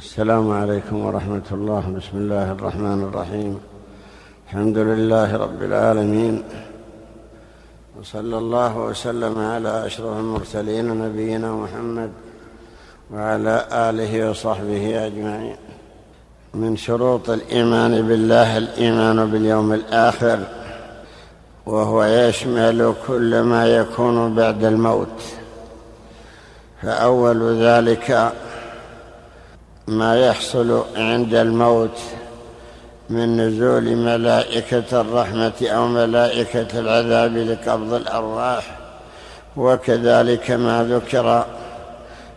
السلام عليكم ورحمة الله. بسم الله الرحمن الرحيم. الحمد لله رب العالمين. وصلى الله وسلم على أشرف المرسلين نبينا محمد وعلى آله وصحبه أجمعين. من شروط الإيمان بالله الإيمان باليوم الآخر وهو يشمل كل ما يكون بعد الموت. فأول ذلك ما يحصل عند الموت من نزول ملائكة الرحمة أو ملائكة العذاب لقبض الأرواح. وكذلك ما ذكر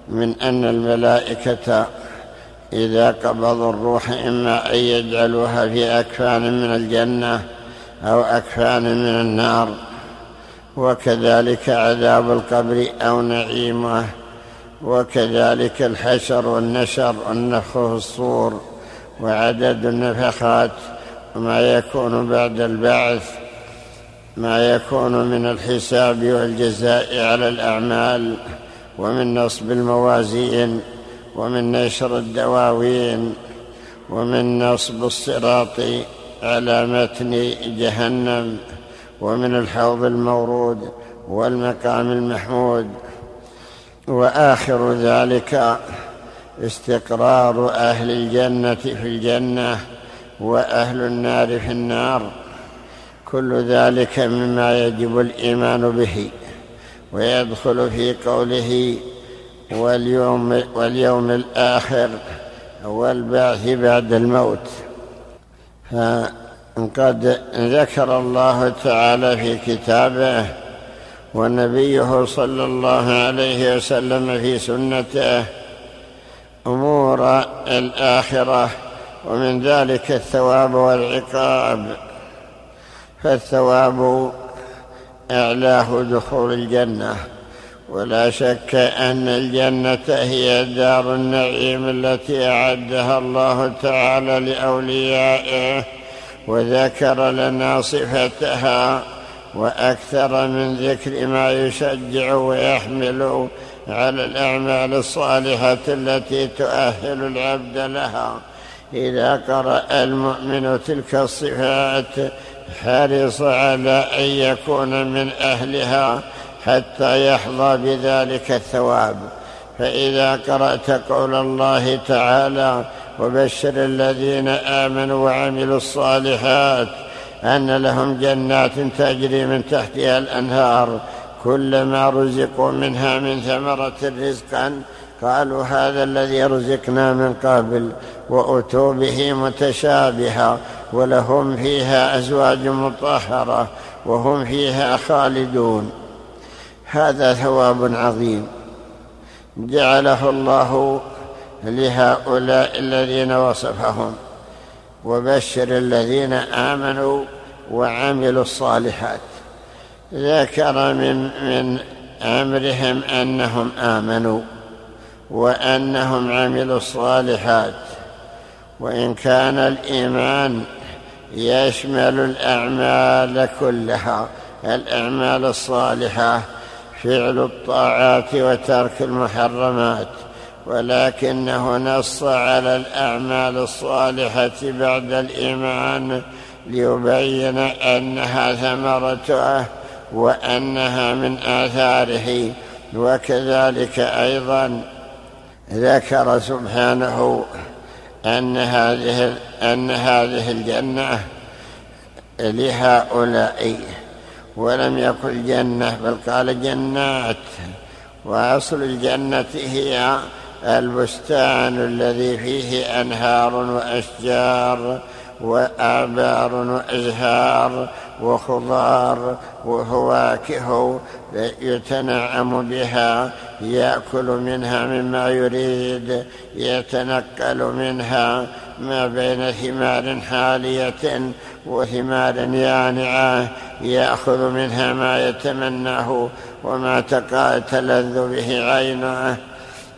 من أن الملائكة إذا قبضوا الروح إما أن يجعلوها في أكفان من الجنة أو أكفان من النار. وكذلك عذاب القبر أو نعيمه وكذلك الحشر والنشر والنفخ وعدد النفخات وما يكون بعد البعث ما يكون من الحساب والجزاء على الأعمال ومن نصب الموازين ومن نشر الدواوين ومن نصب الصراط على متن جهنم ومن الحوض المورود والمقام المحمود. وآخر ذلك استقرار أهل الجنة في الجنة وأهل النار في النار. كل ذلك مما يجب الإيمان به ويدخل في قوله واليوم واليوم الآخر والبعث بعد الموت. فقد ذكر الله تعالى في كتابه ونبيه صلى الله عليه وسلم في سنته أمور الآخرة ومن ذلك الثواب والعقاب. فالثواب إعلاه دخول الجنة. ولا شك أن الجنة هي دار النعيم التي أعدها الله تعالى لأوليائه وذكر لنا صفتها. وأكثر من ذكر ما يشجع ويحمل على الأعمال الصالحة التي تؤهل العبد لها. إذا قرأ المؤمن تلك الصفات حرص على أن يكون من أهلها حتى يحظى بذلك الثواب. فإذا قرأت قول الله تعالى وبشر الذين آمنوا وعملوا الصالحات أن لهم جنات تجري من تحتها الأنهار كلما رزقوا منها من ثمرة رزقا قالوا هذا الذي رزقنا من قبل وأتوا به متشابها ولهم فيها أزواج مطهرة وهم فيها خالدون. هذا ثواب عظيم. جعله الله لهؤلاء الذين وصفهم. وبشر الذين آمنوا وعملوا الصالحات. ذكر من من أمرهم أنهم آمنوا وأنهم عملوا الصالحات وإن كان الإيمان يشمل الأعمال كلها الأعمال الصالحة فعل الطاعات وترك المحرمات ولكنه نص على الأعمال الصالحة بعد الإيمان ليبين أنها ثمرته وأنها من آثاره. وكذلك أيضا ذكر سبحانه أن هذه أن هذه الجنة لهؤلاء ولم يقل جنه بل قال جنات. وأصل الجنة هي البستان الذي فيه أنهار وأشجار واعبار وإزهار وخضار وفواكه يتنعم بها يأكل منها مما يريد يتنقل منها ما بين ثمار حالية وثمار يانعة يأخذ منها ما يتمناه وما تلذ به عينه.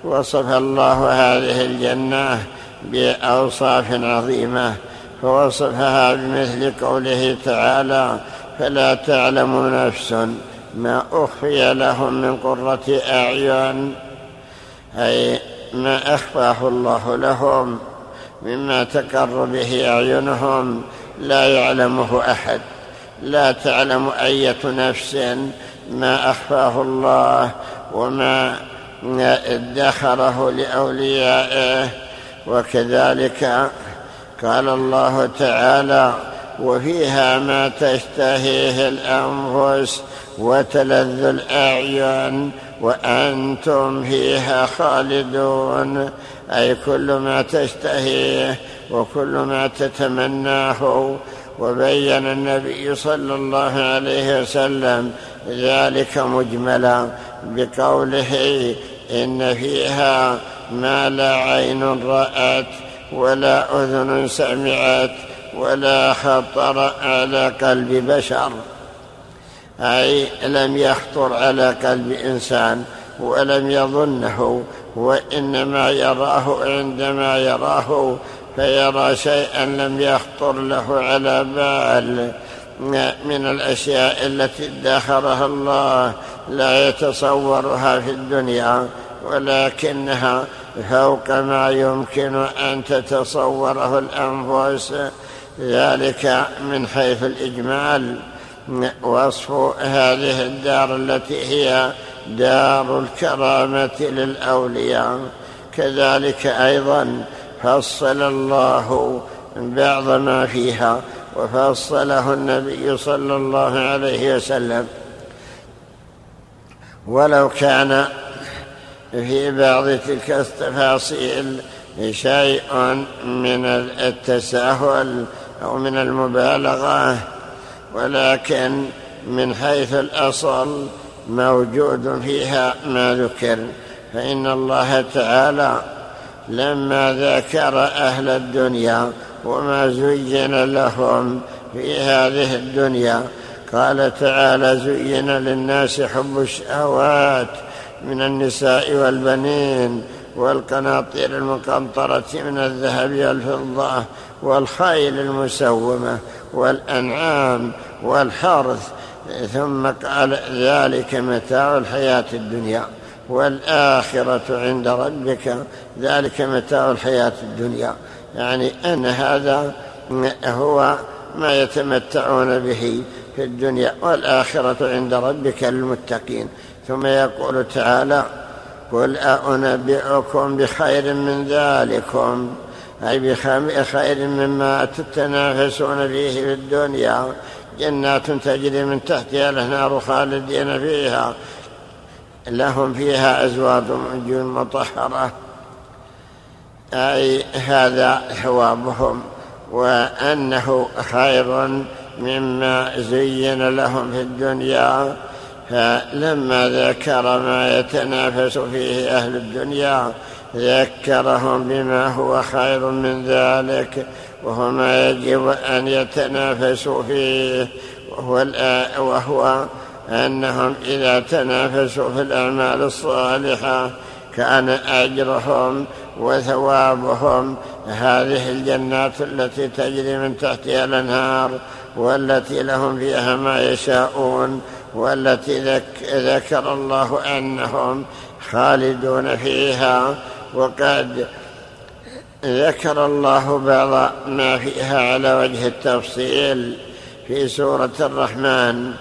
وصف الله هذه الجنة بأوصاف عظيمة فوصفها بمثل قوله تعالى فلا تعلم نفس ما أخفي لهم من قرة أعين أي ما أخفاه الله لهم مما تقر به أعينهم لا يعلمه أحد لا تعلم أية نفس ما أخفاه الله وما ادخره لأوليائه وكذلك قال الله تعالى وفيها ما تشتهيه الأنفس وتلذ الأعين وأنتم فيها خالدون أي كل ما تشتهيه وكل ما تتمناه وبين النبي صلى الله عليه وسلم ذلك مجملا. بقوله إن فيها ما لا عين رأت ولا أذن سمعت ولا خطر على قلب بشر أي لم يخطر على قلب إنسان ولم يظنه وإنما يراه عندما يراه فيرى شيئا لم يخطر له على بال. من الأشياء التي ادخرها الله لا يتصورها في الدنيا ولكنها فوق ما يمكن أن تتصوره الأنفس. ذلك من حيث الإجمال. وصف هذه الدار التي هي دار الكرامة للأولياء. كذلك أيضا فصل الله بعض ما فيها وفصله النبي صلى الله عليه وسلم. ولو كان في بعض تلك التفاصيل شيء من التساهل أو من المبالغة ولكن من حيث الأصل موجود فيها ما ذكر. فإن الله تعالى لما ذكر أهل الدنيا وما زين لهم في هذه الدنيا. قال تعالى زين للناس حب الشهوات من النساء والبنين والقناطير المقنطرة من الذهب والفضة والخيل المسومة والأنعام والحرث. ثم قال ذلك متاع الحياة الدنيا والآخرة عند ربك. ذلك متاع الحياة الدنيا. يعني أن هذا هو ما يتمتعون به في الدنيا والآخرة عند ربك للمتقين ثم يقول تعالى قل أنبئكم بخير من ذلكم. أي بخير مما تتنافسون فيه في الدنيا. جنات تجري من تحتها الأنهار خالدين فيها. لهم فيها أزواج من مطهرة. أي هذا حوابهم وأنه خير مما زين لهم في الدنيا فلما ذكر ما يتنافس فيه أهل الدنيا ذكرهم بما هو خير من ذلك وهو ما يجب أن يتنافسوا فيه وهو, وهو أنهم إذا تنافسوا في الأعمال الصالحة كان أجرهم وثوابهم. هذه الجنات التي تجري من تحتها الأنهار والتي لهم فيها ما يشاءون والتي ذكر الله أنهم خالدون فيها. وقد ذكر الله بعض ما فيها على وجه التفصيل في سورة الرحمن.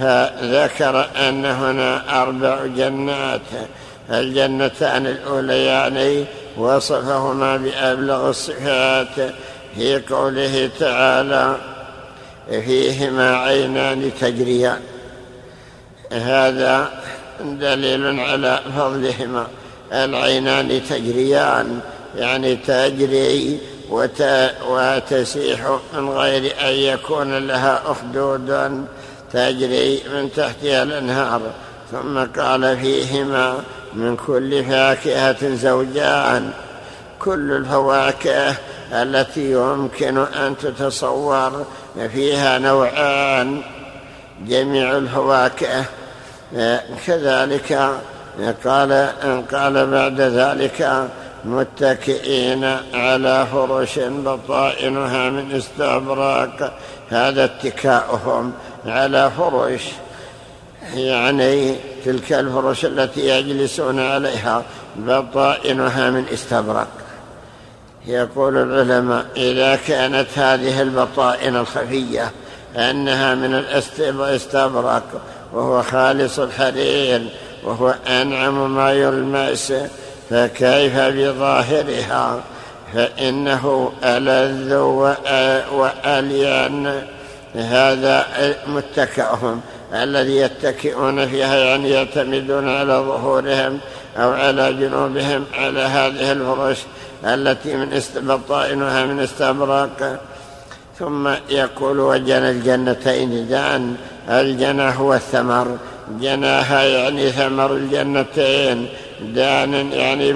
فذكر أن هنا أربع جنات. الجنتان الأوليان وصفهما بأبلغ الصفات في قوله تعالى فيهما عينان تجريان. هذا دليل على فضلهما. العينان تجريان يعني تجري وتسيح من غير أن يكون لها أخدود تجري من تحتها الأنهار. ثم قال فيهما من كل فاكهة زوجان. كل الفواكه التي يمكن أن تتصور فيها نوعان. جميع الفواكه. كذلك قال قال بعد ذلك متكئين على فرش بطائنها من استبراق. هذا اتكاؤهم على فرش. يعني تلك الفرش التي يجلسون عليها بطائنها من استبرق. يقول العلماء إذا كانت هذه البطائن الخفية أنها من الاستبرق وهو خالص الحرير وهو أنعم ما يلمس فكيف بظاهرها؟ فإنه ألذ وألين. هذا متكأهم. الذي يتكئون فيها يعني يعتمدون على ظهورهم أو على جنوبهم على هذه الفرش التي من بطائنها من استبرق ثم يقول وجنى الجنتين دان الجنى هو الثمر. جناها يعني ثمر الجنتين. دان يعني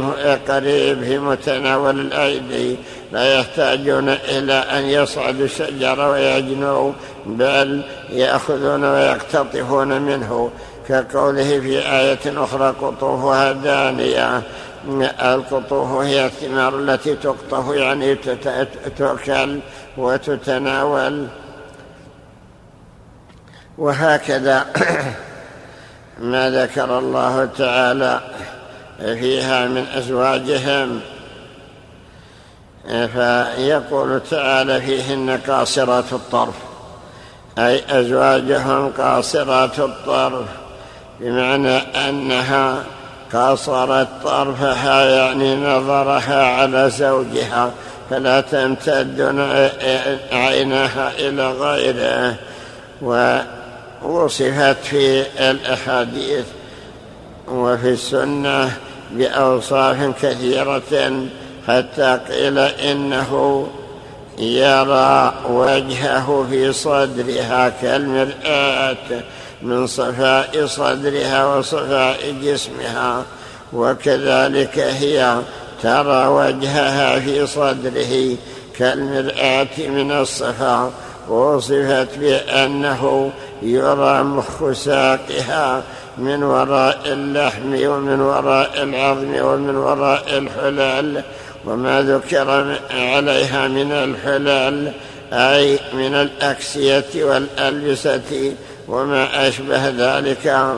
قريب في متناول الأيدي لا يحتاجون إلى أن يصعدوا الشجر ويجنوا بل يأخذون ويقتطفون منه. كقوله في آية أخرى قطوفها دانية. القطوف هي الثمار التي تقطف يعني تؤكل وتتناول. وهكذا. ما ذكر الله تعالى. فيها من أزواجهم. فيقول تعالى فيهن قاصرات الطرف أي أزواجهم قاصرات الطرف بمعنى أنها قاصرت طرفها يعني نظرها على زوجها فلا تمتد عينها إلى غيره ووصفت في الأحاديث وفي السنة بأوصاف كثيرة حتى قيل إنه يرى وجهه في صدرها كالمرآة من صفاء صدرها وصفاء جسمها وكذلك هي ترى وجهها في صدره كالمرآة من الصفاء. ووصفت بأنه يرى مخ ساقها من وراء اللحم ومن وراء العظم ومن وراء الحلال وما ذكر عليها من الحلال أي من الأكسية والألبسة وما أشبه ذلك.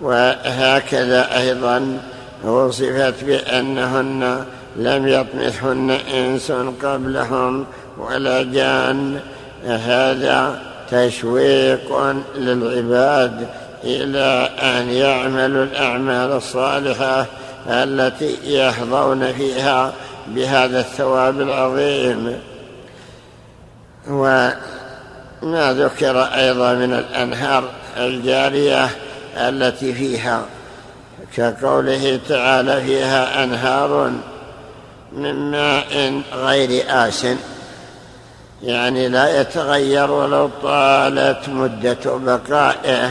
وهكذا أيضا وصفت بأنهن لم يطمثهن إنس قبلهم ولا جان. هذا تشويق للعباد إلى أن يعملوا الأعمال الصالحة التي يحظون فيها بهذا الثواب العظيم. وما ذكر أيضا من الأنهار الجارية التي فيها كقوله تعالى فيها أنهار من ماء غير آس يعني لا يتغير ولو طالت مدة بقائه.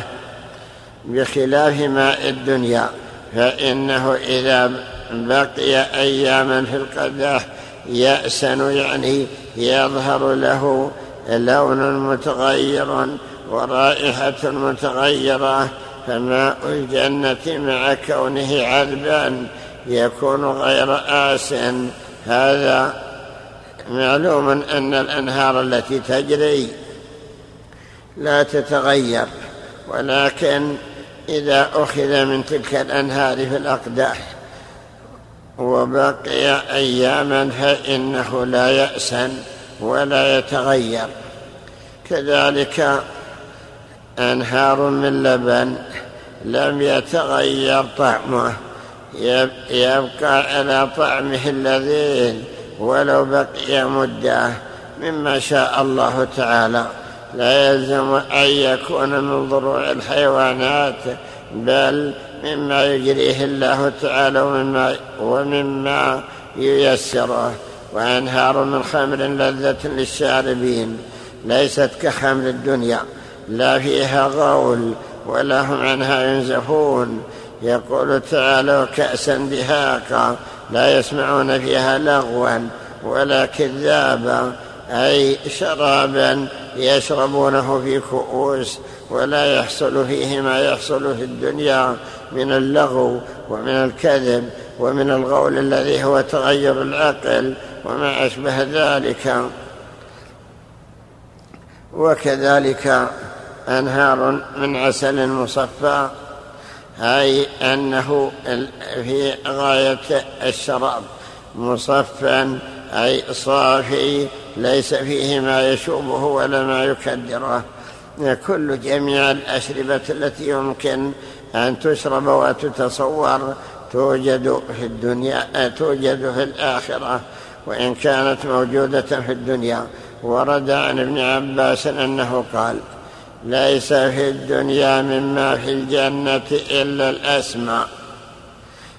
بخلاف ماء الدنيا فإنه إذا بقي أياما في القدح يأسن يعني يظهر له لون متغير ورائحة متغيرة فماء الجنة مع كونه عذبا يكون غير آس هذا معلوم أن الأنهار التي تجري لا تتغير ولكن إذا أخذ من تلك الأنهار في الأقداح وبقي أياما فإنه لا يأسن ولا يتغير. كذلك أنهار من لبن لم يتغير طعمه. يبقى على طعمه اللذيذ ولو بقي مدة مما شاء الله تعالى. لا يلزم أن يكون من ضروع الحيوانات بل مما يجريه الله تعالى ومما, ومما ييسره. وأنهار من خمر لذة للشاربين ليست كخمر الدنيا. لا فيها غول ولا هم عنها ينزفون. يقول تعالى وكأسا دهاقا لا يسمعون فيها لغوا ولا كذابا أي شرابا يشربونه في كؤوس ولا يحصل فيه ما يحصل في الدنيا من اللغو ومن الكذب ومن الغول الذي هو تغير العقل وما أشبه ذلك. وكذلك أنهار من عسل مصفى أي أنه في غاية الشراب مصفا أي صافي ليس فيه ما يشوبه ولا ما يكدره. كل جميع الأشربة التي يمكن أن تشرب وتتصور توجد في الدنيا توجد في الآخرة. وإن كانت موجودة في الدنيا ورد عن ابن عباس أنه قال ليس في الدنيا مما في الجنة إلا الأسماء.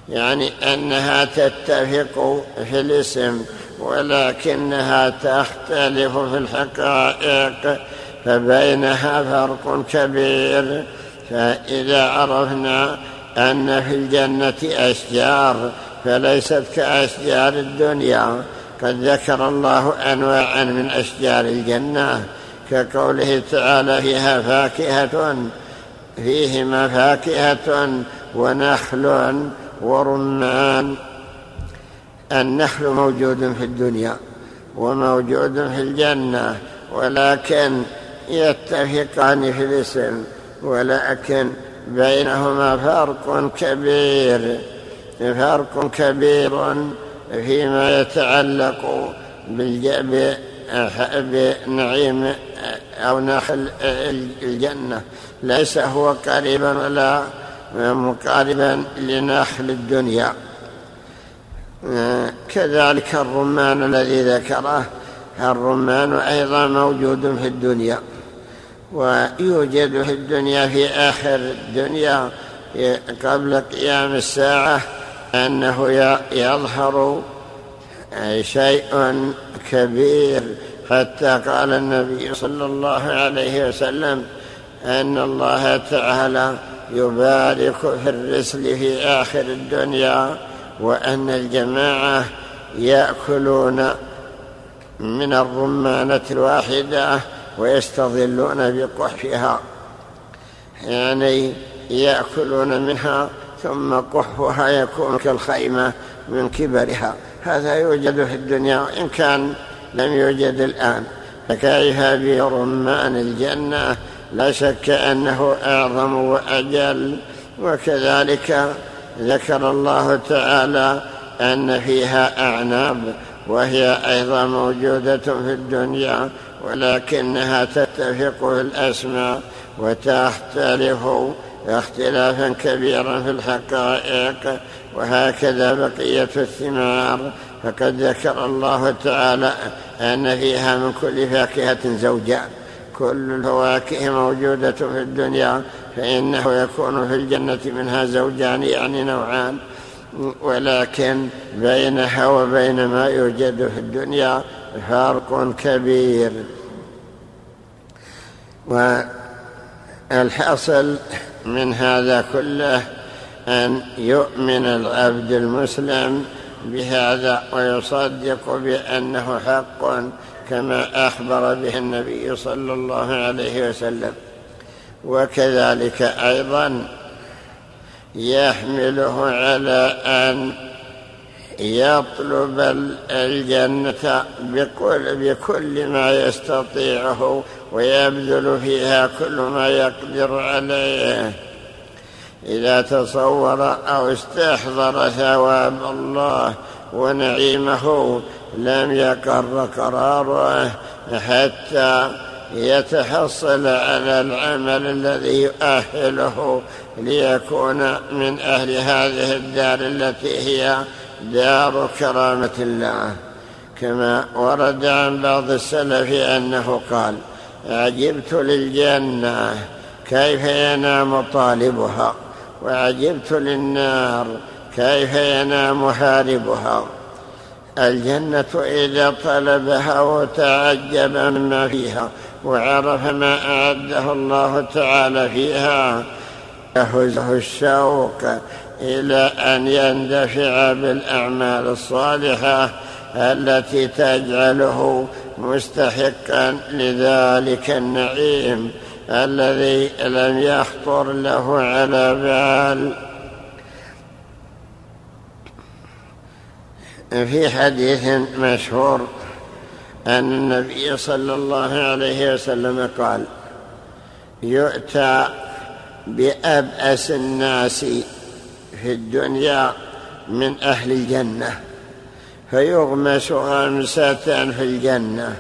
يعني أنها تتفق في الاسم ولكنها تختلف في الحقائق فبينها فرق كبير. فإذا عرفنا أن في الجنة أشجار فليست كأشجار الدنيا. قد ذكر الله أنواعا من أشجار الجنة كقوله تعالى فيها فاكهة فيهما فاكهة ونخل ورمان. النخل موجود في الدنيا وموجود في الجنة ولكن يتفقان في الاسم ولكن بينهما فرق كبير. فرق كبير فيما يتعلق بنعيم أو نخل الجنة. ليس هو قريبا ولا مقاربا لنخل الدنيا. كذلك الرمان الذي ذكره الرمان أيضا موجود في الدنيا ويوجد في الدنيا في آخر الدنيا قبل قيام الساعة أنه يظهر شيء كبير. حتى قال النبي صلى الله عليه وسلم أن الله تعالى يبارك في الرسل في آخر الدنيا. وأن الجماعة يأكلون من الرمانة الواحدة ويستظلون بقحفها يعني يأكلون منها ثم قحفها يكون كالخيمة من كبرها. هذا يوجد في الدنيا إن كان لم يوجد الآن. فكيف برمان الجنة؟ لا شك أنه أعظم وأجل. وكذلك ذكر الله تعالى أن فيها أعناب وهي أيضا موجودة في الدنيا ولكنها تتفق في الأسماء وتختلف اختلافا كبيرا في الحقائق وهكذا بقية الثمار. فقد ذكر الله تعالى أن فيها من كل فاكهة زوجان. كل الفواكه موجودة في الدنيا فإنه يكون في الجنة منها زوجان يعني نوعان. ولكن بينها وبين ما يوجد في الدنيا فرق كبير. والحاصل من هذا كله أن يؤمن العبد المسلم بهذا ويصدق بأنه حق كما أخبر به النبي صلى الله عليه وسلم. وكذلك أيضا يحمله على أن يطلب الجنة بكل, بكل ما يستطيعه ويبذل فيها كل ما يقدر عليه. إذا تصور أو استحضر ثواب الله ونعيمه لم يقر قراره حتى يتحصل على العمل الذي يؤهله ليكون من أهل هذه الدار التي هي دار كرامة الله. كما ورد عن بعض السلف أنه قال عجبت للجنة كيف ينام طالبها؟ وعجبت للنار كيف ينام هاربها الجنة إذا طلبها وتعجب مما فيها وعرف ما أعده الله تعالى فيها. يهزه الشوق إلى أن يندفع بالأعمال الصالحة التي تجعله مستحقا لذلك النعيم الذي لم يخطر له على بال. في حديث مشهور أن النبي صلى الله عليه وسلم قال يؤتى بأبأس الناس في الدنيا من أهل الجنة فيغمس غمسة في الجنة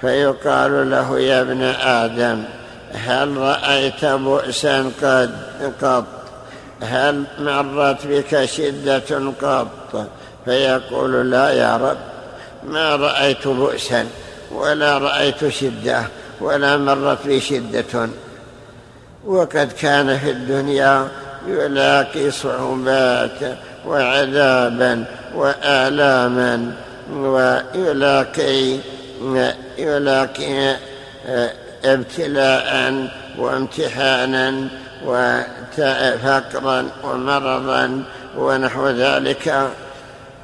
فيقال له يا ابن آدم هل رأيت بؤسا قد قط هل مرت بك شدة قط؟ فيقول لا يا رب ما رأيت بؤسا ولا رأيت شدة ولا مرت بي شدة. وقد كان في الدنيا يلاقي صعوبات وعذابا وآلاما ويلاقي يلاقي ابتلاء وامتحانا وفقرا ومرضا ونحو ذلك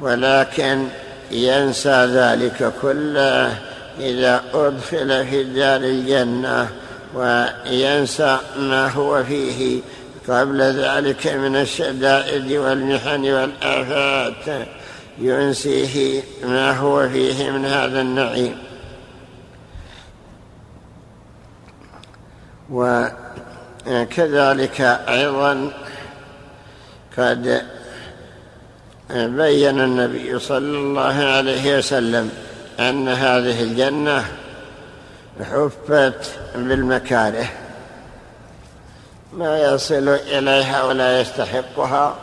ولكن ينسى ذلك كله إذا أدخل في دار الجنة وينسى ما هو فيه قبل ذلك من الشدائد والمحن والآفات ينسيه ما هو فيه من هذا النعيم وكذلك أيضا قد بين النبي صلى الله عليه وسلم أن هذه الجنة حفت بالمكاره ما يصل إليها ولا يستحقها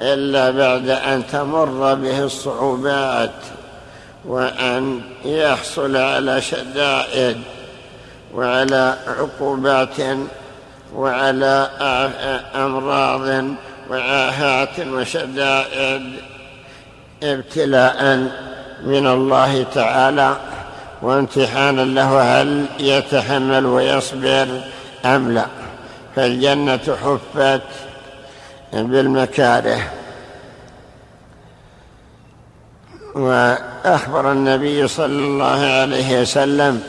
إلا بعد أن تمر به الصعوبات وأن يحصل على شدائد وعلى عقوبات وعلى أمراض وعاهات وشدائد ابتلاء من الله تعالى وامتحانا له هل يتحمل ويصبر أم لا. فالجنة حفت بالمكاره. وأخبر النبي صلى الله عليه وسلم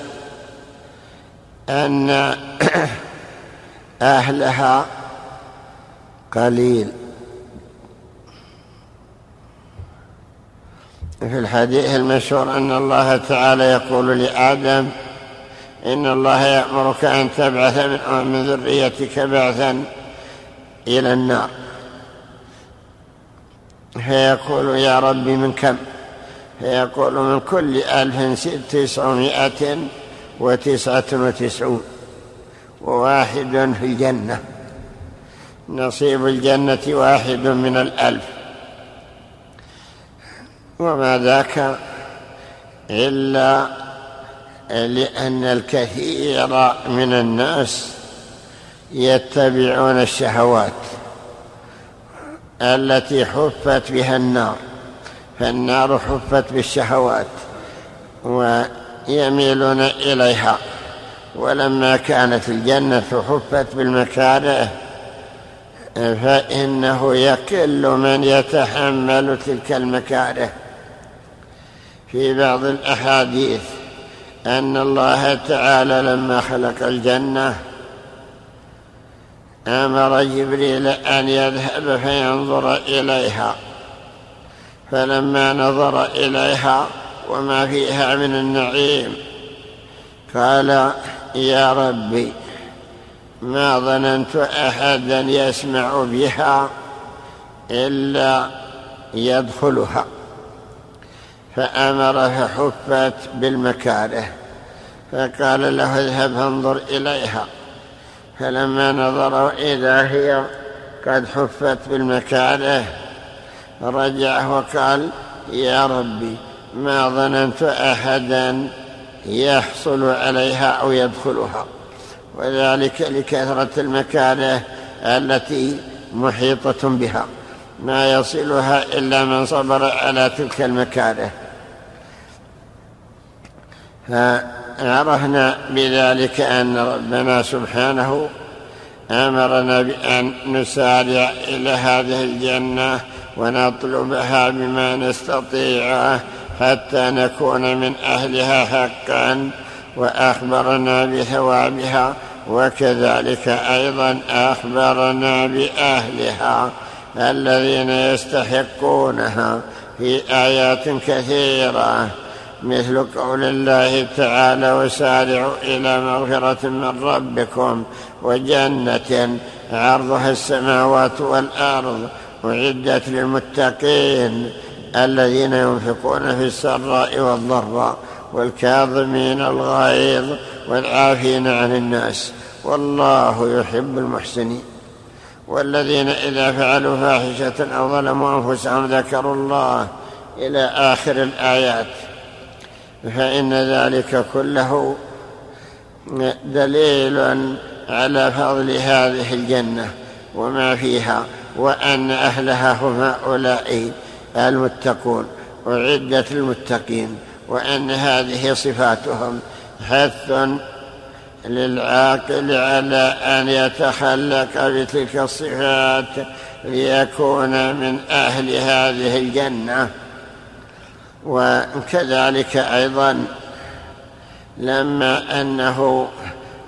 أن أهلها قليل. في الحديث المشهور أن الله تعالى يقول لآدم إن الله يأمرك أن تبعث من ذريتك بعثا إلى النار. فيقول يا ربي من كم؟ فيقول من كل ألف تسعمائة وتسعة وتسعون. وواحد في الجنة. نصيب الجنة واحد من الألف. وما ذاك إلا لأن الكثير من الناس يتبعون الشهوات التي حفت بها النار. فالنار حفت بالشهوات ويميلون إليها. ولما كانت الجنة حفت بالمكاره فإنه يقل من يتحمل تلك المكاره. في بعض الأحاديث أن الله تعالى لما خلق الجنة أمر جبريل أن يذهب فينظر إليها. فلما نظر إليها وما فيها من النعيم قال يا ربي ما ظننت أحدا يسمع بها إلا يدخلها. فأمر فحفت بالمكاره فقال له اذهب فانظر إليها. فلما نظروا إذا هي قد حفت بالمكاره رجع وقال يا ربي ما ظننت أحدا يحصل عليها أو يدخلها. وذلك لكثرة المكاره التي محيطة بها. ما يصلها إلا من صبر على تلك المكاره فعرفنا بذلك أن ربنا سبحانه أمرنا بأن نسارع إلى هذه الجنة ونطلبها بما نستطيع حتى نكون من أهلها حقا وأخبرنا بثوابها وكذلك أيضا أخبرنا بأهلها الذين يستحقونها في آيات كثيرة مثل قول الله تعالى وسارعوا إلى مغفرة من ربكم وجنة عرضها السماوات والأرض أعدت للمتقين. الذين ينفقون في السراء والضراء والكاظمين الغيظ والعافين عن الناس والله يحب المحسنين والذين إذا فعلوا فاحشة أو ظلموا أنفسهم ذكروا الله إلى آخر الآيات فإن ذلك كله دليل على فضل هذه الجنة وما فيها وأن أهلها هم هؤلاء المتقون اعدت للمتقين وأن هذه صفاتهم حث للعاقل على أن يتخلق بتلك الصفات ليكون من أهل هذه الجنة. وكذلك أيضا لما أنه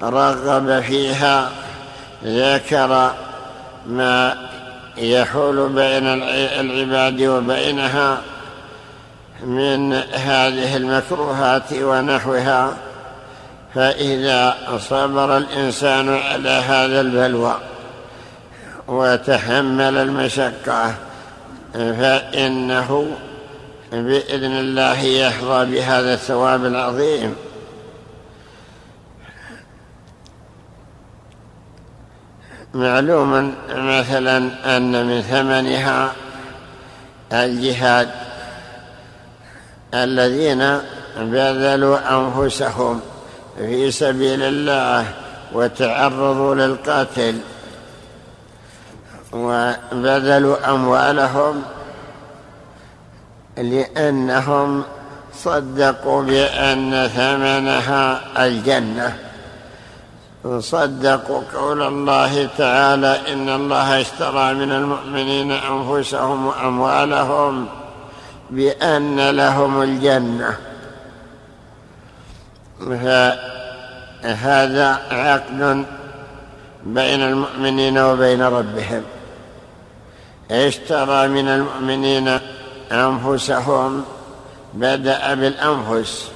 رغب فيها ذكر ما يحول بين العباد وبينها من هذه المكروهات ونحوها فإذا صبر الإنسان على هذا البلوى وتحمل المشقة فإنه بإذن الله يحظى بهذا الثواب العظيم. معلوم مثلا أن من ثمنها الجهاد الذين بذلوا أنفسهم في سبيل الله وتعرضوا للقتل وبذلوا أموالهم لأنهم صدقوا بأن ثمنها الجنة. صدقوا قول الله تعالى إن الله اشترى من المؤمنين أنفسهم وأموالهم بأن لهم الجنة. فهذا عقد بين المؤمنين وبين ربهم. اشترى من المؤمنين أنفسهم بدأ بالأنفس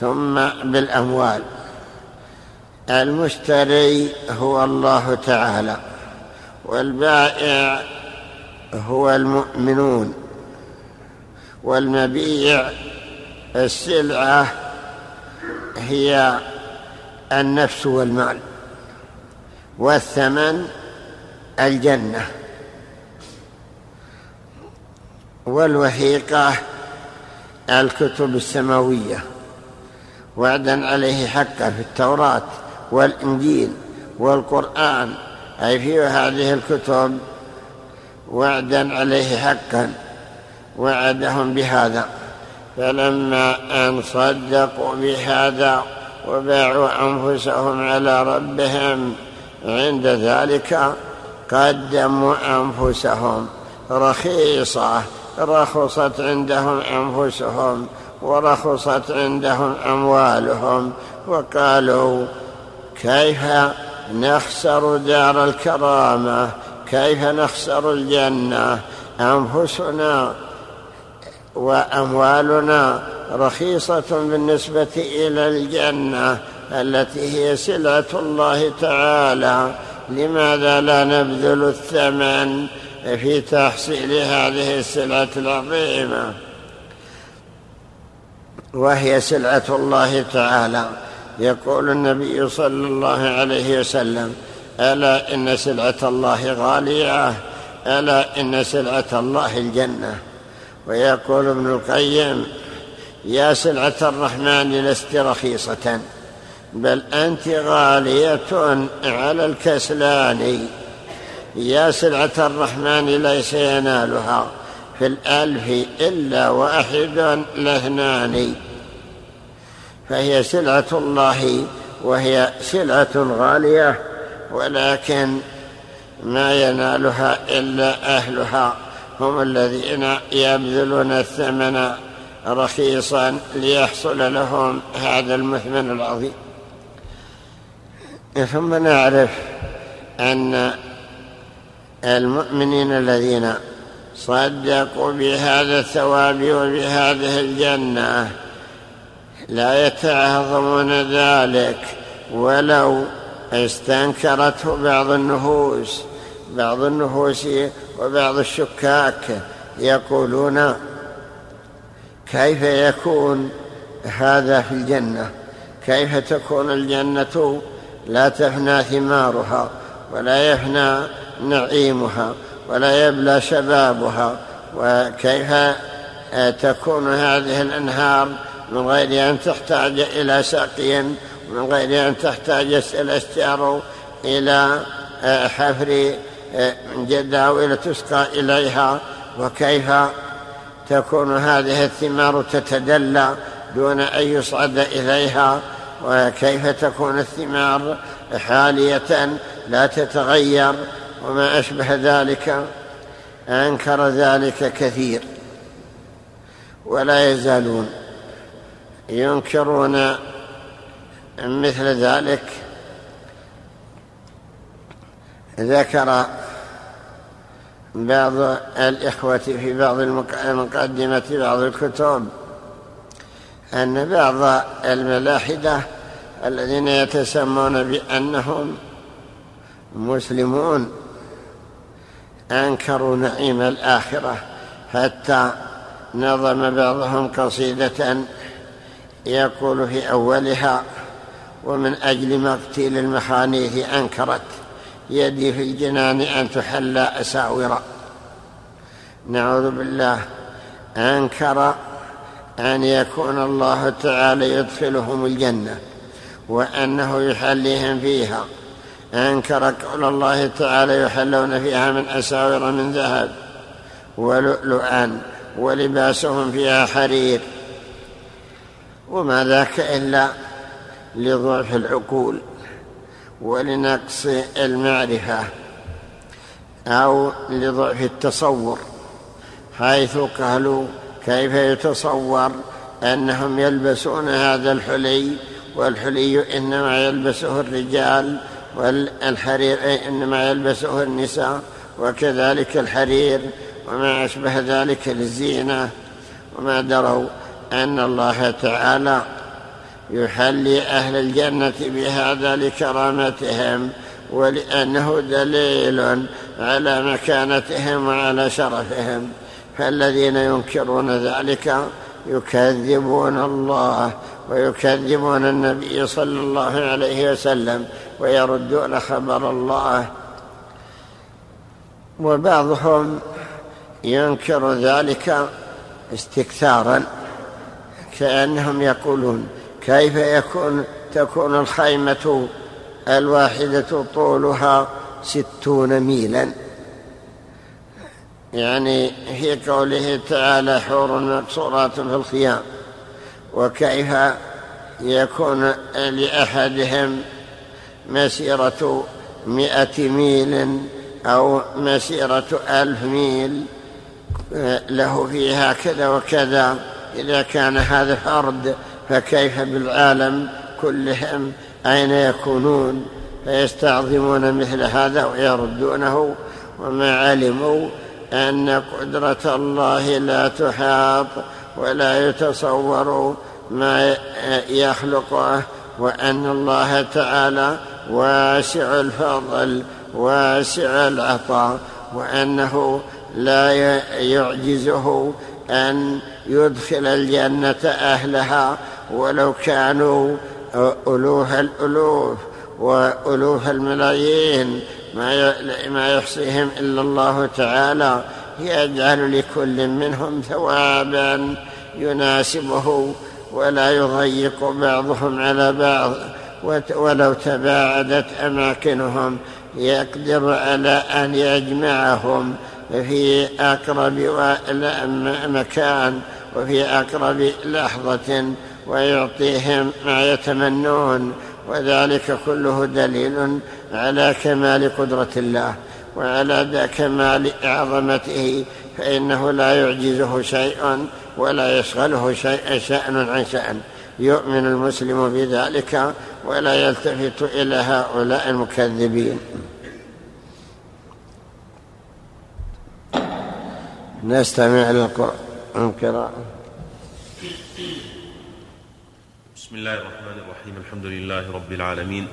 ثم بالأموال. المشتري هو الله تعالى والبائع هو المؤمنون والمبيع السلعة هي النفس والمال والثمن الجنة والوثيقة الكتب السماوية وعدا عليه حقا في التوراة والإنجيل والقرآن. أي في هذه الكتب وعدا عليه حقا وعدهم بهذا. فلما أن صدقوا بهذا وباعوا أنفسهم على ربهم عند ذلك قدموا أنفسهم رخيصة. رخصت عندهم أنفسهم ورخصت عندهم أموالهم وقالوا كيف نخسر دار الكرامة؟ كيف نخسر الجنة؟ أنفسنا وأموالنا رخيصة بالنسبة إلى الجنة التي هي سلعه الله تعالى. لماذا لا نبذل الثمن في تحصيل هذه السلعه العظيمة؟ وهي سلعه الله تعالى. يقول النبي صلى الله عليه وسلم ألا إن سلعة الله غالية؟ ألا إن سلعة الله الجنة؟ ويقول ابن القيم يا سلعة الرحمن لست رخيصة بل أنت غالية على الكسلان. يا سلعة الرحمن ليس ينالها في الألف إلا واحد لاثنان فهي سلعة الله وهي سلعة غالية ولكن ما ينالها إلا أهلها هم الذين يبذلون الثمن رخيصا ليحصل لهم هذا المثمن العظيم. ثم نعرف أن المؤمنين الذين صدقوا بهذا الثواب وبهذه الجنة لا يتعظمون ذلك ولو استنكرته بعض النفوس بعض النفوس وبعض الشكاك يقولون كيف يكون هذا في الجنة؟ كيف تكون الجنة؟ لا تفنى ثمارها ولا يفنى نعيمها ولا يبلى شبابها وكيف تكون هذه الأنهار من غير أن تحتاج إلى سقي من غير أن تحتاج الاشجار إلى حفر جداول تسقى إليها. وكيف تكون هذه الثمار تتدلى دون أن يصعد إليها؟ وكيف تكون الثمار حالية لا تتغير؟ وما أشبه ذلك؟ أنكر ذلك كثير. ولا يزالون. ينكرون مثل ذلك ذكر بعض الإخوة في بعض المقدمة بعض الكتب أن بعض الملاحدة الذين يتسمون بأنهم مسلمون أنكروا نعيم الآخرة حتى نظم بعضهم قصيدة يقول في أولها ومن أجل مقتل المخانيث أنكرت يدي في الجنان أن تحلى أساورا نعوذ بالله. أنكر أن يكون الله تعالى يدخلهم الجنة وأنه يحليهم فيها. أنكر قول الله تعالى يحلون فيها من أساور من ذهب ولؤلؤا ولباسهم فيها حرير. وما ذاك إلا لضعف العقول ولنقص المعرفة أو لضعف التصور حيث قالوا كيف يتصور أنهم يلبسون هذا الحلي والحلي إنما يلبسه الرجال والحرير إنما يلبسه النساء وكذلك الحرير وما أشبه ذلك للزينة وما دروا أن الله تعالى يحلي أهل الجنة بهذا لكرامتهم ولأنه دليل على مكانتهم وعلى شرفهم. فالذين ينكرون ذلك يكذبون الله ويكذبون النبي صلى الله عليه وسلم ويردون خبر الله. وبعضهم ينكر ذلك استكثارا. كأنهم يقولون كيف يكون تكون الخيمة الواحدة طولها ستون ميلا؟ يعني في قوله تعالى حور مقصورات في الخيام. وكيف يكون لأحدهم مسيرة مئة ميل أو مسيرة ألف ميل له فيها كذا وكذا؟ إذا كان هذا فرد فكيف بالعالم كلهم أين يكونون؟ فيستعظمون مثل هذا ويردونه وما علموا أن قدرة الله لا تحاط ولا يتصور ما يخلقه وأن الله تعالى واسع الفضل واسع العطاء وأنه لا يعجزه أن يدخل الجنة أهلها ولو كانوا ألوف الألوف وألوف الملايين. ما يحصيهم إلا الله تعالى. يجعل لكل منهم ثوابا يناسبه ولا يضيق بعضهم على بعض. ولو تباعدت أماكنهم يقدر على أن يجمعهم. في أقرب مكان وفي أقرب لحظة ويعطيهم ما يتمنون وذلك كله دليل على كمال قدرة الله وعلى كمال عظمته فإنه لا يعجزه شيء ولا يشغله شيء شأن عن شأن. يؤمن المسلم بذلك ولا يلتفت إلى هؤلاء المكذبين. نستمع للقرآن القراءة. بسم الله الرحمن الرحيم الحمد لله رب العالمين.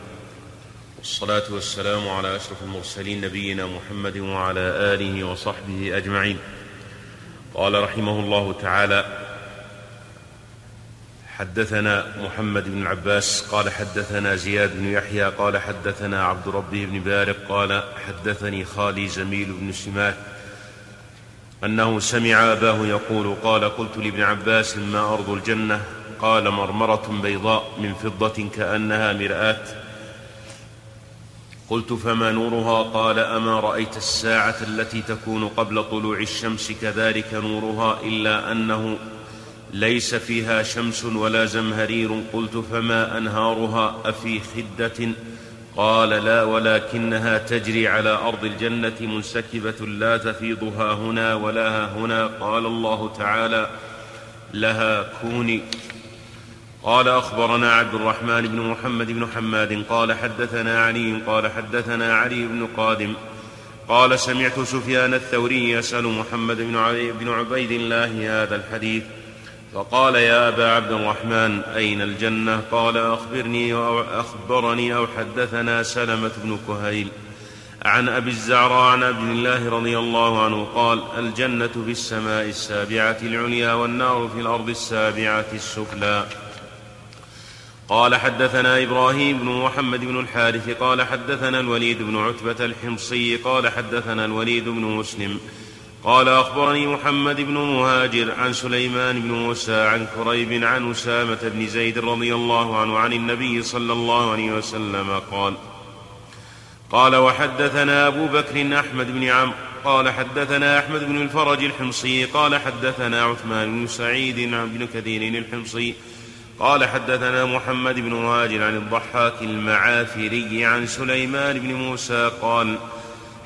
والصلاة والسلام على أشرف المرسلين نبينا محمد وعلى آله وصحبه أجمعين. قال رحمه الله تعالى حدثنا محمد بن العباس قال حدثنا زياد بن يحيى قال حدثنا عبد ربه بن بارق قال حدثني خالي زميل بن سماك أنه سمع أباه يقول قال قلت لابن عباس ما أرض الجنة؟ قال مرمرة بيضاء من فضة كأنها مرآة. قلت فما نورها؟ قال أما رأيت الساعة التي تكون قبل طلوع الشمس كذلك نورها إلا أنه ليس فيها شمس ولا زمهرير. قلت فما أنهارها؟ أفي خدة قال لا ولكنها تجري على أرض الجنة منسكبة لا تفيضها هنا ولا هنا. قال الله تعالى لها كوني. قال أخبرنا عبد الرحمن بن محمد بن حماد قال حدثنا علي قال حدثنا علي بن قادم قال سمعت سفيان الثوري يسأل محمد بن, بن عبيد الله هذا الحديث. فقال يا أبا عبد الرحمن أين الجنة؟ قال أخبرني أو أخبرني أو حدثنا سلمة بن كهيل عن أبي الزعراء عن عبد الله رضي الله عنه قال الجنة في السماء السابعة العليا والنار في الأرض السابعة السفلى. قال حدثنا إبراهيم بن محمد بن الحارث قال حدثنا الوليد بن عتبة الحمصي قال حدثنا الوليد بن مسلم قال أخبرني محمد بن مهاجر عن سليمان بن موسى عن كريب عن أسامة بن زيد رضي الله عنه عن النبي صلى الله عليه وسلم قال قال وحدثنا أبو بكر أحمد بن عمرو قال حدثنا أحمد بن الفرج الحمصي قال حدثنا عثمان بن سعيد بن كثير الحمصي قال حدثنا محمد بن مهاجر عن الضحاك المعافري عن سليمان بن موسى قال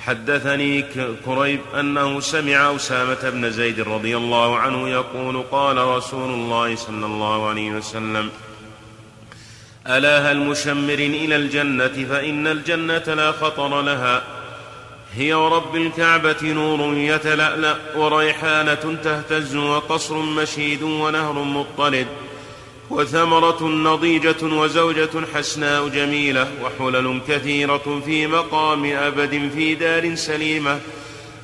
حدثني كريب أنه سمع أسامة بن زيد رضي الله عنه يقول قال رسول الله صلى الله عليه وسلم ألا هل مشمر إلى الجنة فإن الجنة لا خطر لها. هي ورب الكعبة نور يتلألأ وريحانة تهتز وقصر مشيد ونهر مضطرد وثمرة نضيجة وزوجة حسناء جميلة وحلل كثيرة في مقام أبد في دار سليمة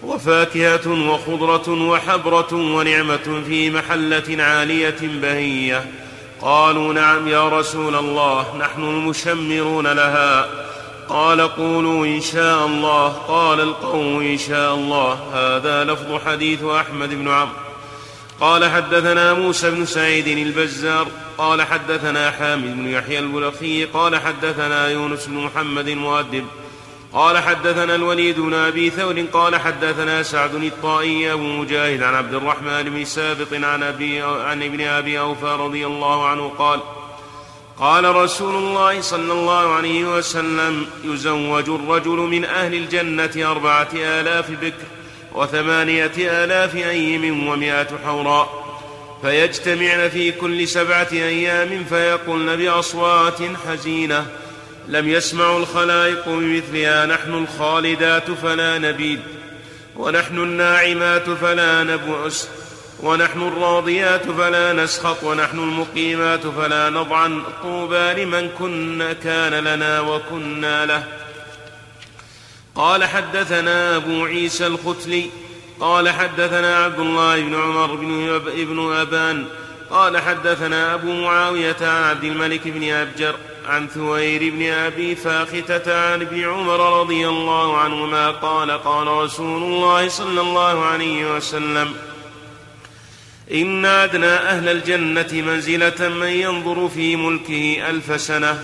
وفاكهة وخضرة وحبرة ونعمة في محلة عالية بهية. قالوا نعم يا رسول الله نحن المشمرون لها. قال قولوا إن شاء الله. قال القوم إن شاء الله. هذا لفظ حديث أحمد بن عمرو. قال حدثنا موسى بن سعيد البزار قال حدثنا حامد بن يحيى البلخي قال حدثنا يونس بن محمد المؤدب قال حدثنا الوليد بن أبي ثور قال حدثنا سعد الطائي أبو مجاهد عن عبد الرحمن بن سابق عن أبي عن ابن أبي أوفى رضي الله عنه قال قال رسول الله صلى الله عليه وسلم يزوج الرجل من أهل الجنة أربعة آلاف بكر وثمانية آلاف ايم ومائة حوراء فيجتمعن في كل سبعة أيام فيقولن بأصوات حزينة. لم يسمع الخلائق بمثلها نحن الخالدات فلا نبيد. ونحن الناعمات فلا نبعس ونحن الراضيات فلا نسخط. ونحن المقيمات فلا نضعن. طوبى لمن كن كان لنا وكنا له. قال حدثنا أبو عيسى الختلي قال حدثنا عبد الله بن عمر بن, ابن أبان قال حدثنا أبو معاوية عن عبد الملك بن أبجر عن ثوير بن أبي فاختة عن ابن عمر رضي الله عنهما قال قال رسول الله صلى الله عليه وسلم إن أدنى أهل الجنة منزلة من ينظر في ملكه ألف سنة.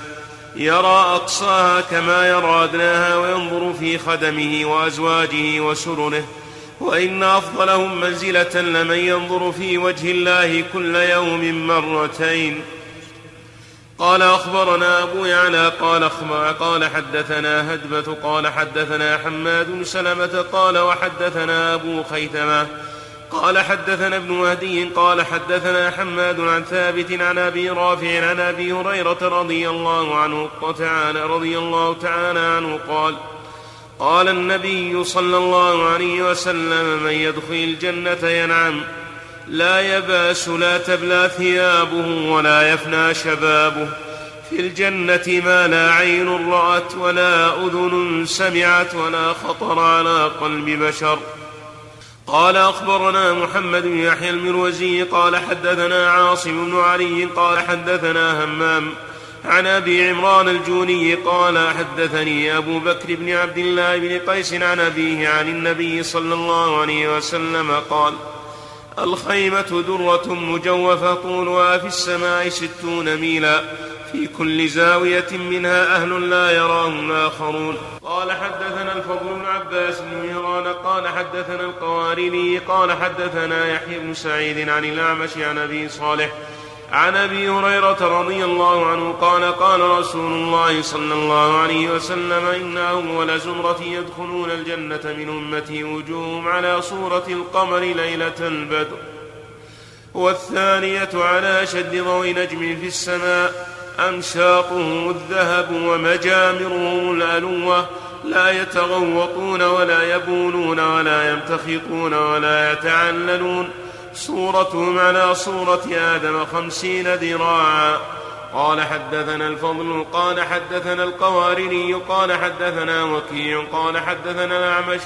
يرى أقصاها كما يرى أدناها وينظر في خدمه وأزواجه وسرره وإن أفضلهم منزلة لمن ينظر في وجه الله كل يوم مرتين. قال أخبرنا أبو يعلى قال قال حدثنا هدبة قال حدثنا حماد بن سلمة قال وحدثنا أبو خيثمة قال حدثنا ابن مهدي قال حدثنا حماد عن ثابت عن أبي رافع عن أبي هريرة رضي الله عنه تعالى رضي الله تعالى عنه قال قال النبي صلى الله عليه وسلم من يدخل الجنة ينعم. لا يباس لا تبلى ثيابه ولا يفنى شبابه. في الجنة ما لا عين رأت ولا أذن سمعت ولا خطر على قلب بشر. قال أخبرنا محمد بن يحيى المروزي قال حدثنا عاصم بن علي قال حدثنا همام عن أبي عمران الجوني قال حدثني أبو بكر بن عبد الله بن قيس عن أبيه عن النبي صلى الله عليه وسلم قال الخيمة درة مجوفة طولها في السماء ستون ميلا في كل زاوية منها أهل لا يراهم الآخرون قال حدثنا الفضل بن عباس بن مهران قال حدثنا القوارني قال حدثنا يحيى بن سعيد عن الأعمش عن أبي صالح عن أبي هريرة رضي الله عنه قال قال رسول الله صلى الله عليه وسلم إن أول زمرة يدخلون الجنة من أمتي وجوههم على صورة القمر ليلة البدر والثانية على شد ضوء نجم في السماء. امشاطهم الذهب ومجامرهم الألوة لا يتغوطون ولا يبونون ولا يمتخطون ولا يتعللون. صورتهم على صورة آدم خمسين ذراعا. قال حدثنا الفضل قال حدثنا القوارني قال حدثنا وكيع قال حدثنا الأعمش.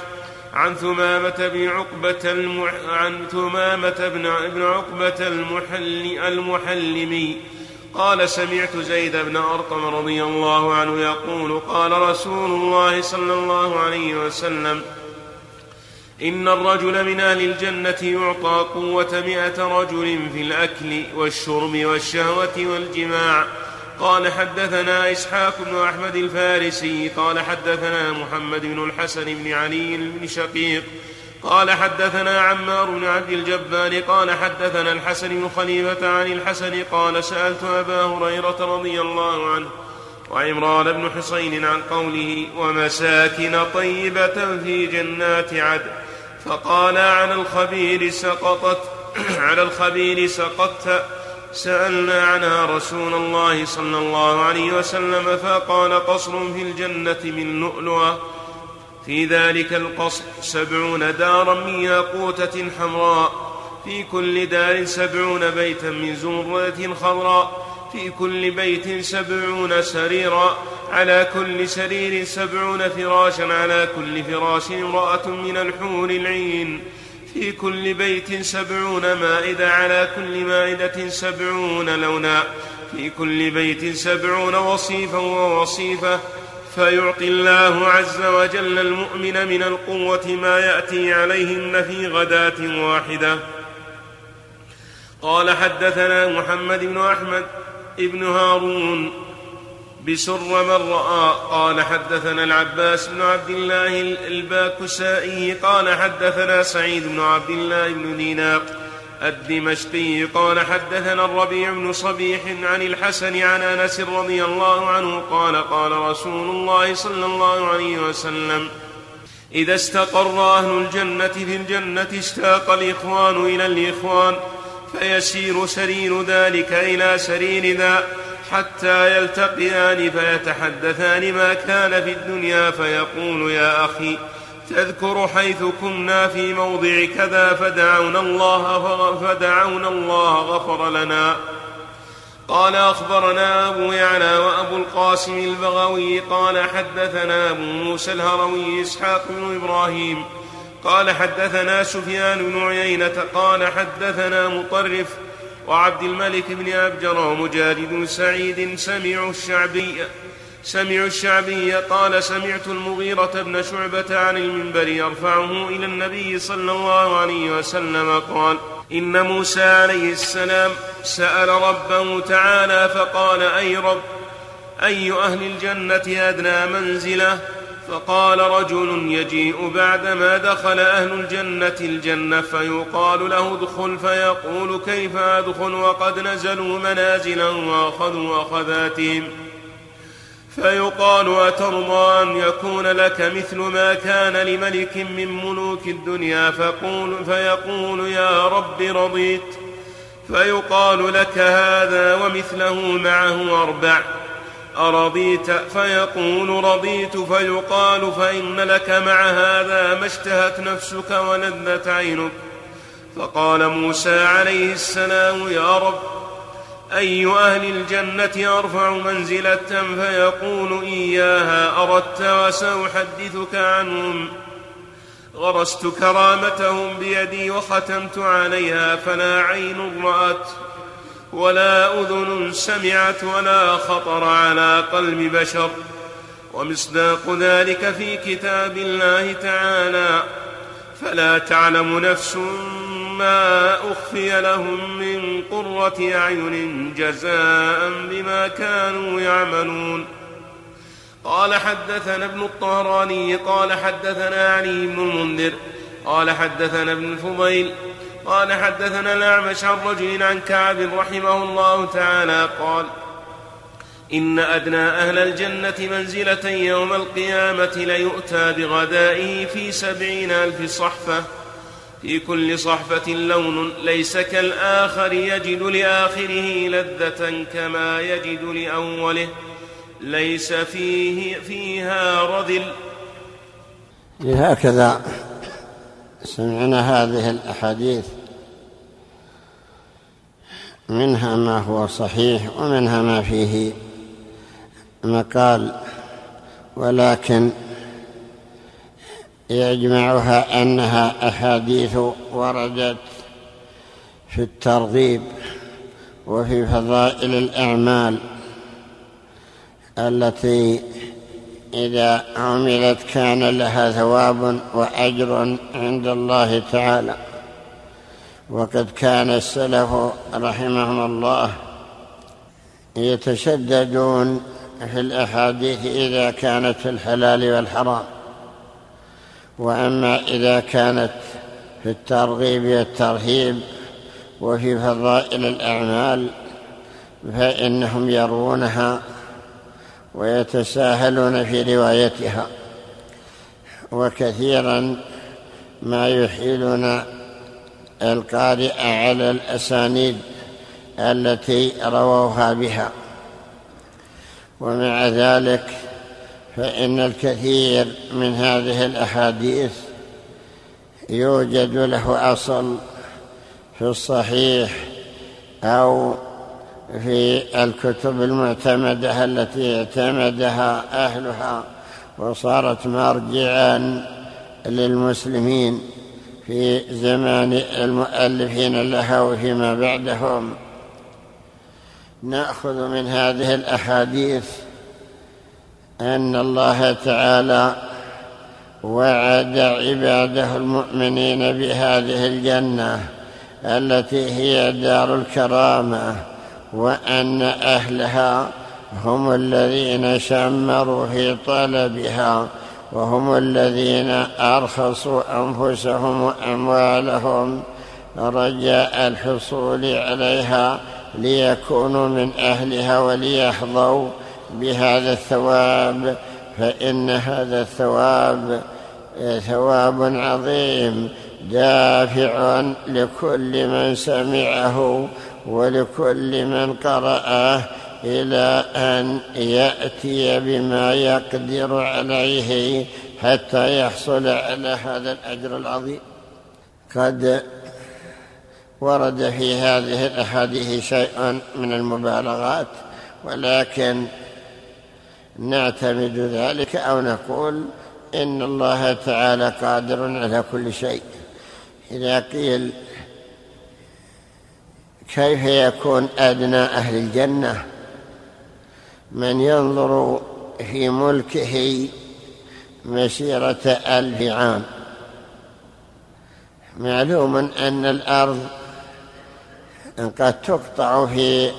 عن ثمامة بن عقبة المح... عن ثمامة بن ابن عقبة المحل المحلمي. قال سمعت زيد بن أرقم رضي الله عنه يقول قال رسول الله صلى الله عليه وسلم إن الرجل من أهل الجنة يعطى قوة مئة رجل في الأكل والشرب والشهوة والجماع. قال حدثنا إسحاق بن أحمد الفارسي قال حدثنا محمد بن الحسن بن علي بن شقيق قال حدثنا عمار بن عبد الجبار قال حدثنا الحسن بن خليفة عن الحسن قال سألت أبا هريرة رضي الله عنه وعمران بن حصين عن قوله ومساكن طيبة في جنات عدن. فقال على الخبير سقطت على الخبير سقطت. سألنا عنها رسول الله صلى الله عليه وسلم فقال قصر في الجنة من لؤلؤة. في ذلك القصر سبعون دارا من ياقوتة حمراء في كل دار سبعون بيتا من زمرة خضراء في كل بيت سبعون سريرا على كل سرير سبعون فراشا على كل فراش امرأة من الحور العين في كل بيت سبعون مائدة على كل مائدة سبعون لونا في كل بيت سبعون وصيفا ووصيفة فيعطي الله عز وجل المؤمن من القوة ما يأتي عليهن في غداة واحدة. قال حدثنا محمد بن أحمد ابن هارون بسر من رأى. قال حدثنا العباس بن عبد الله الباكسائي. قال حدثنا سعيد بن عبد الله بن دينار. الدمشقي قال حدثنا الربيع بن صبيح عن الحسن عن أنس رضي الله عنه قال قال رسول الله صلى الله عليه وسلم إذا استقر أهل الجنة في الجنة اشتاق الإخوان إلى الإخوان فيسير سرير ذلك إلى سرير ذا حتى يلتقيان فيتحدثان ما كان في الدنيا فيقول يا أخي تذكر حيث كنا في موضع كذا فدعونا الله فدعونا الله غفر لنا. قال أخبرنا أبو يعلى وأبو القاسم البغوي قال حدثنا أبو موسى الهروي إسحاق بن إبراهيم قال حدثنا سفيان بن عيينة قال حدثنا مطرف وعبد الملك بن أبجر ومجاهد سعيد سمعوا الشعبي سمعوا الشعبي قال سمعت المغيرة بن شعبة عن المنبر يرفعه إلى النبي صلى الله عليه وسلم قال إن موسى عليه السلام سأل ربه تعالى فقال أي رب أي أهل الجنة أدنى منزلة؟ فقال رجل يجيء بعدما دخل أهل الجنة الجنة فيقال له ادخل فيقول كيف أدخل؟ وقد نزلوا منازلا وأخذوا أخذاتهم فيقال أترضى أن يكون لك مثل ما كان لملك من ملوك الدنيا فقول فيقول يا رب رضيت. فيقال لك هذا ومثله معه أربع. أرضيت؟ فيقول رضيت. فيقال فإن لك مع هذا ما اشتهت نفسك ولذت عينك. فقال موسى عليه السلام يا رب اي أهل الجنة أرفع منزله فيقول إياها أردت وسأحدثك عنهم. غرست كرامتهم بيدي وختمت عليها فلا عين رأت ولا أذن سمعت ولا خطر على قلب بشر. ومصداق ذلك في كتاب الله تعالى. فلا تعلم نفس ما أخفي لهم من قرة أعين جزاء بما كانوا يعملون. قال حدثنا ابن الطهراني قال حدثنا علي بن المنذر قال حدثنا ابن الفضيل قال حدثنا الأعمش عن رجل عن كعب رحمه الله تعالى قال إن أدنى أهل الجنة منزلة يوم القيامة ليؤتى بغدائه في سبعين ألف صحفة. في كل صحفة لون ليس كالآخر يجد لآخره لذة كما يجد لأوله. ليس فيه فيها رذل. هكذا سمعنا هذه الأحاديث. منها ما هو صحيح ومنها ما فيه مقال. ولكن يجمعها أنها أحاديث وردت في الترغيب وفي فضائل الأعمال التي إذا عملت كان لها ثواب وأجر عند الله تعالى. وقد كان السلف رحمهم الله يتشددون في الأحاديث إذا كانت في الحلال والحرام. وأما إذا كانت في الترغيب والترهيب وفي فضائل الأعمال فإنهم يروونها ويتساهلون في روايتها وكثيرا ما يحيلون القارئ على الأسانيد التي رووها بها ومع ذلك فإن الكثير من هذه الأحاديث يوجد له أصل في الصحيح أو في الكتب المعتمدة التي اعتمدها أهلها وصارت مرجعا للمسلمين في زمان المؤلفين لها وفيما بعدهم. نأخذ من هذه الأحاديث أن الله تعالى وعد عباده المؤمنين بهذه الجنة التي هي دار الكرامة وأن أهلها هم الذين شمروا في طلبها وهم الذين أرخصوا أنفسهم وأموالهم رجاء الحصول عليها ليكونوا من أهلها وليحظوا بهذا الثواب فإن هذا الثواب ثواب عظيم دافع لكل من سمعه ولكل من قرأه إلى أن يأتي بما يقدر عليه حتى يحصل على هذا الأجر العظيم. قد ورد في هذه الأحاديث شيء من المبالغات ولكن نعتمد ذلك أو نقول إن الله تعالى قادر على كل شيء. إذا قيل كيف يكون أدنى أهل الجنة؟ من ينظر في ملكه مسيرة ألف عام. معلوم أن الأرض قد تقطع في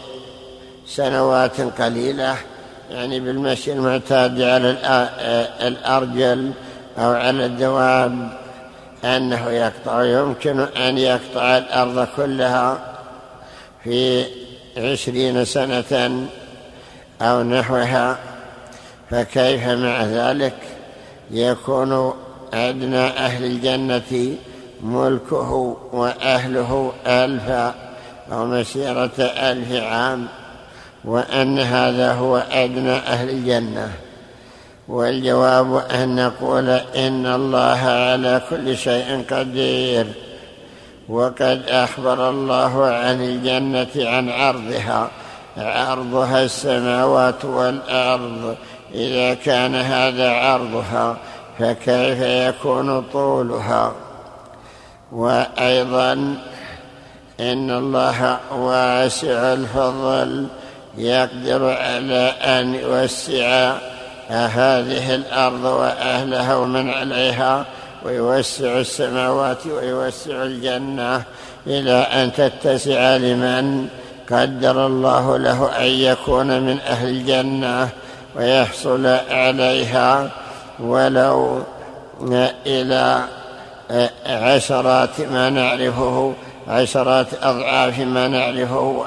سنوات قليلة. يعني بالمشي المعتاد على الأرجل أو على الدواب أنه يقطع يمكن أن يقطع الأرض كلها في عشرين سنة أو نحوها. فكيف مع ذلك؟ يكون أدنى أهل الجنة ملكه وأهله ألف أو مسيرة ألف عام. وأن هذا هو أدنى أهل الجنة. والجواب أن نقول إن الله على كل شيء قدير. وقد أخبر الله عن الجنة عن عرضها عرضها السماوات والأرض. إذا كان هذا عرضها فكيف يكون طولها؟ وأيضا إن الله واسع الفضل. يقدر على أن يوسع هذه الأرض وأهلها ومن عليها ويوسع السماوات ويوسع الجنة إلى أن تتسع لمن قدر الله له أن يكون من أهل الجنة ويحصل عليها ولو إلى عشرات ما نعرفه عشرات أضعاف ما نعرفه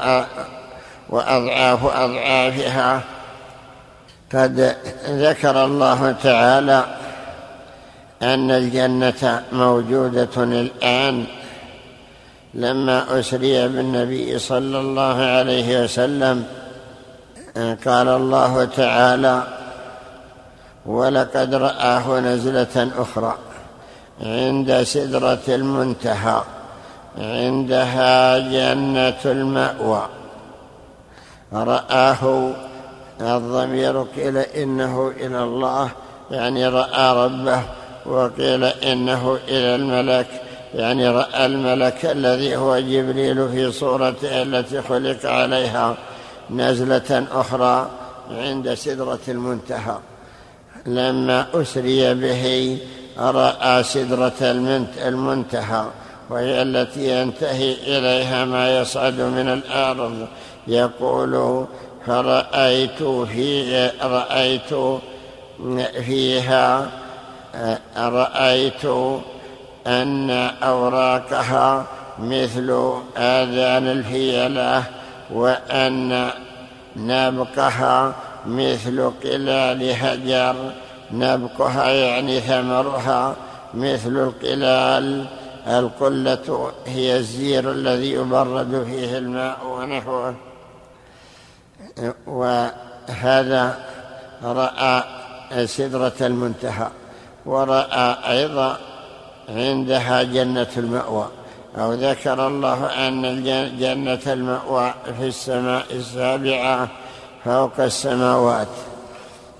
وأضعاف أضعافها. قد ذكر الله تعالى أن الجنة موجودة الآن لما أسري بالنبي صلى الله عليه وسلم. قال الله تعالى ولقد رآه نزلة أخرى عند سدرة المنتهى عندها جنة المأوى. رآه الضمير قيل إنه إلى الله يعني رأى ربه وقيل إنه إلى الملك يعني رأى الملك الذي هو جبريل في صورته التي خلق عليها نزلة أخرى عند سدرة المنتهى. لما أسري به رأى سدرة المنتهى وهي التي ينتهي إليها ما يصعد من الأرض. يقول فرأيت في رأيت فيها رأيت أن أوراقها مثل آذان الفيلة وأن نبقها مثل قلال هجر نبقها يعني ثمرها مثل القلال. القلة هي الزير الذي يبرد فيه الماء ونحوه. وهذا رأى سدرة المنتهى ورأى أيضا عندها جنة المأوى. أو ذكر الله أن جنة المأوى في السماء السابعة فوق السماوات.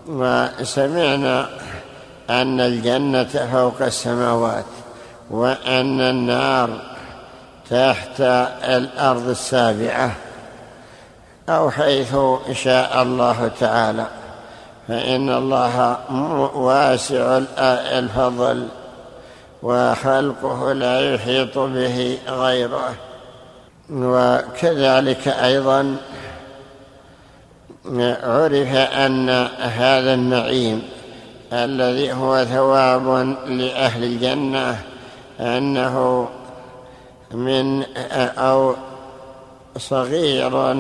وسمعنا أن الجنة فوق السماوات وأن النار تحت الأرض السابعة. أو حيث شاء الله تعالى. فإن الله واسع الفضل وخلقه لا يحيط به غيره. وكذلك أيضا عرف أن هذا النعيم الذي هو ثواب لأهل الجنة أنه من أو صغير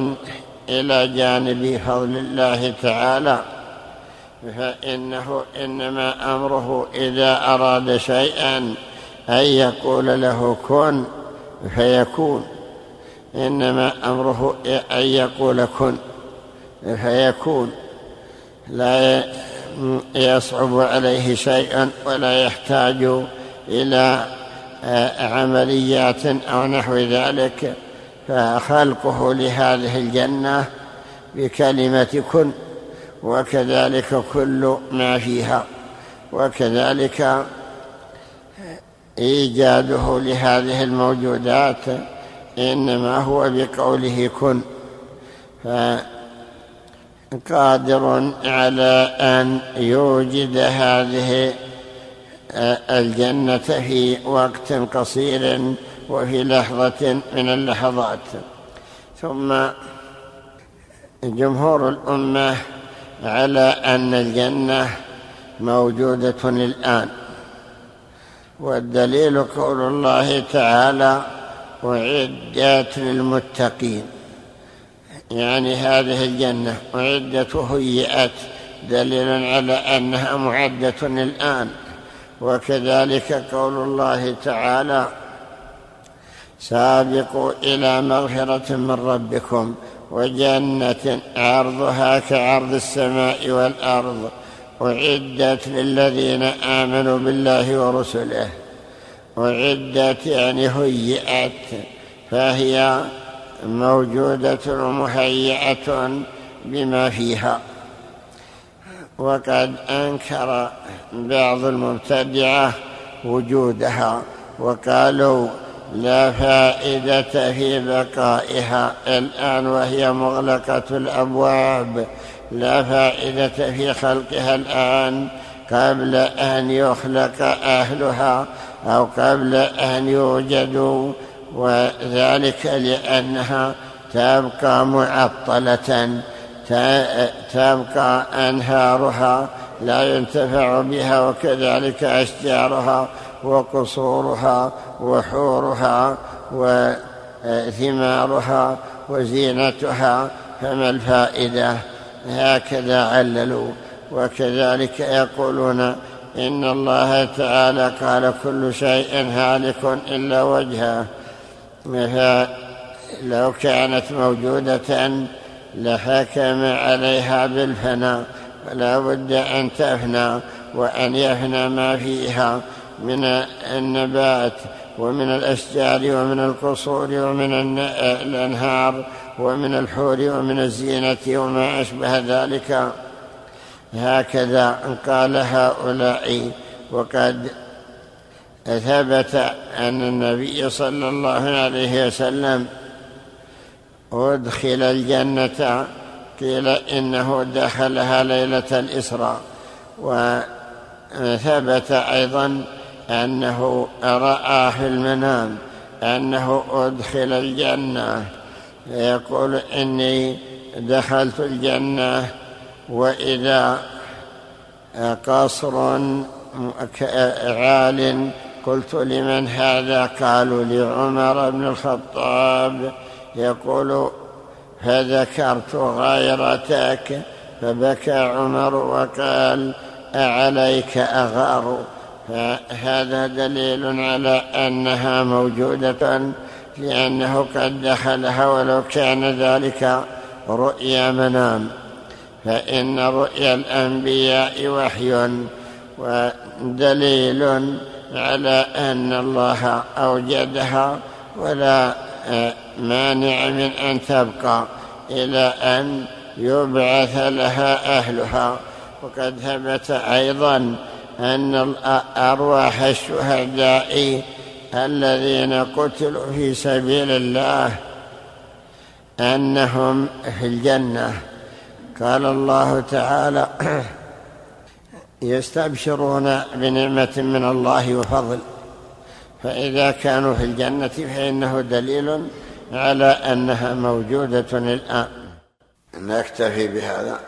إلى جانب فضل الله تعالى فإنه إنما أمره إذا أراد شيئا أن يقول له كن فيكون إنما أمره أن يقول كن فيكون. لا يصعب عليه شيئا ولا يحتاج إلى عمليات أو نحو ذلك. فخلقه لهذه الجنة بكلمة كن وكذلك كل ما فيها وكذلك إيجاده لهذه الموجودات إنما هو بقوله كن. فقادر على أن يوجد هذه الجنة في وقت قصير وفي لحظة من اللحظات. ثم جمهور الأمة على أن الجنة موجودة الآن. والدليل قول الله تعالى أعدت للمتقين يعني هذه الجنة أعدت هيئت دليل على أنها معدة الآن. وكذلك قول الله تعالى سابقوا إلى مغفرة من ربكم وجنة عرضها كعرض السماء والأرض أعدت للذين آمنوا بالله ورسله. أعدت يعني هيئت فهي موجودة ومهيئة بما فيها. وقد أنكر بعض المبتدعة وجودها وقالوا لا فائدة في بقائها. الآن وهي مغلقة الأبواب. لا فائدة في خلقها الآن قبل أن يخلق أهلها أو قبل أن يوجدوا. وذلك لأنها تبقى معطلة. تبقى أنهارها. لا ينتفع بها وكذلك أشجارها. وقصورها وحورها وثمارها وزينتها فما الفائدة؟ هكذا عللوا وكذلك يقولون إن الله تعالى قال كل شيء هالك إلا وجهه. فلو كانت موجودة لحكم عليها بالفناء فلا بد أن تفنى وأن يفنى ما فيها. من النبات ومن الأشجار ومن القصور ومن الأنهار ومن الحور ومن الزينة وما أشبه ذلك. هكذا قال هؤلاء. وقد ثبت أن النبي صلى الله عليه وسلم أدخل الجنة قيل إنه دخلها ليلة الإسراء. وثبت أيضا أنه رأى في المنام أنه أدخل الجنة. يقول إني دخلت الجنة وإذا قصر عال قلت لمن هذا؟ قالوا لعمر بن الخطاب. يقول فذكرت غيرتك فبكى عمر وقال أعليك أغار؟ فهذا دليل على أنها موجودة لأنه قد دخلها ولو كان ذلك رؤيا منام. فإن رؤيا الأنبياء وحي ودليل على أن الله أوجدها ولا مانع من أن تبقى إلى أن يبعث لها أهلها. وقد ثبت أيضا أن أرواح الشهداء الذين قتلوا في سبيل الله أنهم في الجنة. قال الله تعالى يستبشرون بنعمة من الله وفضل. فإذا كانوا في الجنة فإنه دليل على أنها موجودة الآن. نكتفي بهذا.